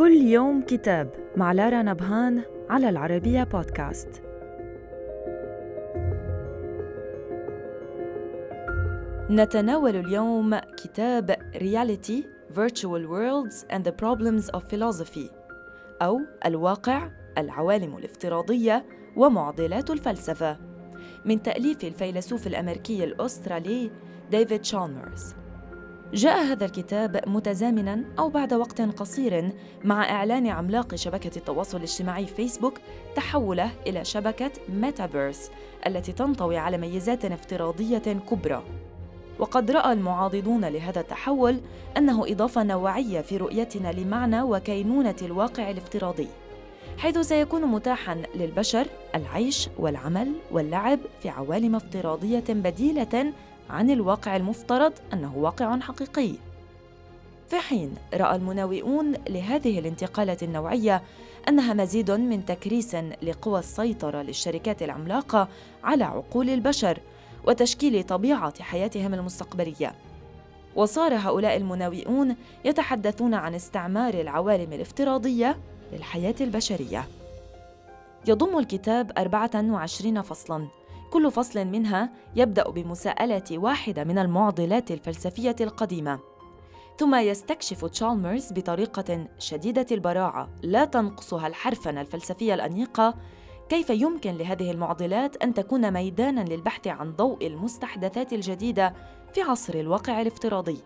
كل يوم كتاب مع لارا نبهان على العربية بودكاست. نتناول اليوم كتاب Reality, Virtual Worlds and the Problems of Philosophy أو الواقع، العوالم الافتراضية ومعضلات الفلسفة. من تأليف الفيلسوف الأمريكي الأسترالي ديفيد شالمرز جاء هذا الكتاب متزامنا أو بعد وقت قصير مع إعلان عملاق شبكة التواصل الاجتماعي فيسبوك تحوله إلى شبكة ميتافيرس التي تنطوي على ميزات افتراضية كبرى. وقد رأى المعاضدون لهذا التحول أنه إضافة نوعية في رؤيتنا لمعنى وكينونة الواقع الافتراضي حيث سيكون متاحا للبشر العيش والعمل واللعب في عوالم افتراضية بديلة عن الواقع المفترض أنه واقع حقيقي. في حين رأى المناوئون لهذه الانتقاله النوعية أنها مزيد من تكريس لقوى السيطرة للشركات العملاقة على عقول البشر وتشكيل طبيعة حياتهم المستقبلية. وصار هؤلاء المناوئون يتحدثون عن استعمار العوالم الافتراضية للحياة البشرية. يضم الكتاب 24 فصلاً كل فصل منها يبدأ بمساءلة واحدة من المعضلات الفلسفية القديمة. ثم يستكشف تشالمرز بطريقة شديدة البراعة لا تنقصها الحرفنة الفلسفية الأنيقة كيف يمكن لهذه المعضلات أن تكون ميدانا للبحث عن ضوء المستحدثات الجديدة في عصر الواقع الافتراضي.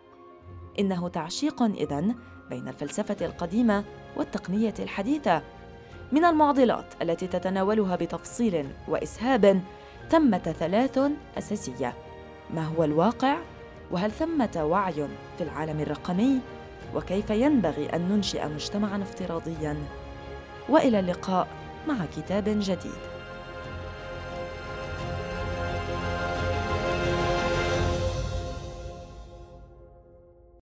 إنه تعشيق إذن بين الفلسفة القديمة والتقنية الحديثة. من المعضلات التي تتناولها بتفصيل وإسهاب ثمة ثلاث أساسية ما هو الواقع؟ وهل ثمة وعي في العالم الرقمي؟ وكيف ينبغي أن ننشئ مجتمعا افتراضيا؟ وإلى اللقاء مع كتاب جديد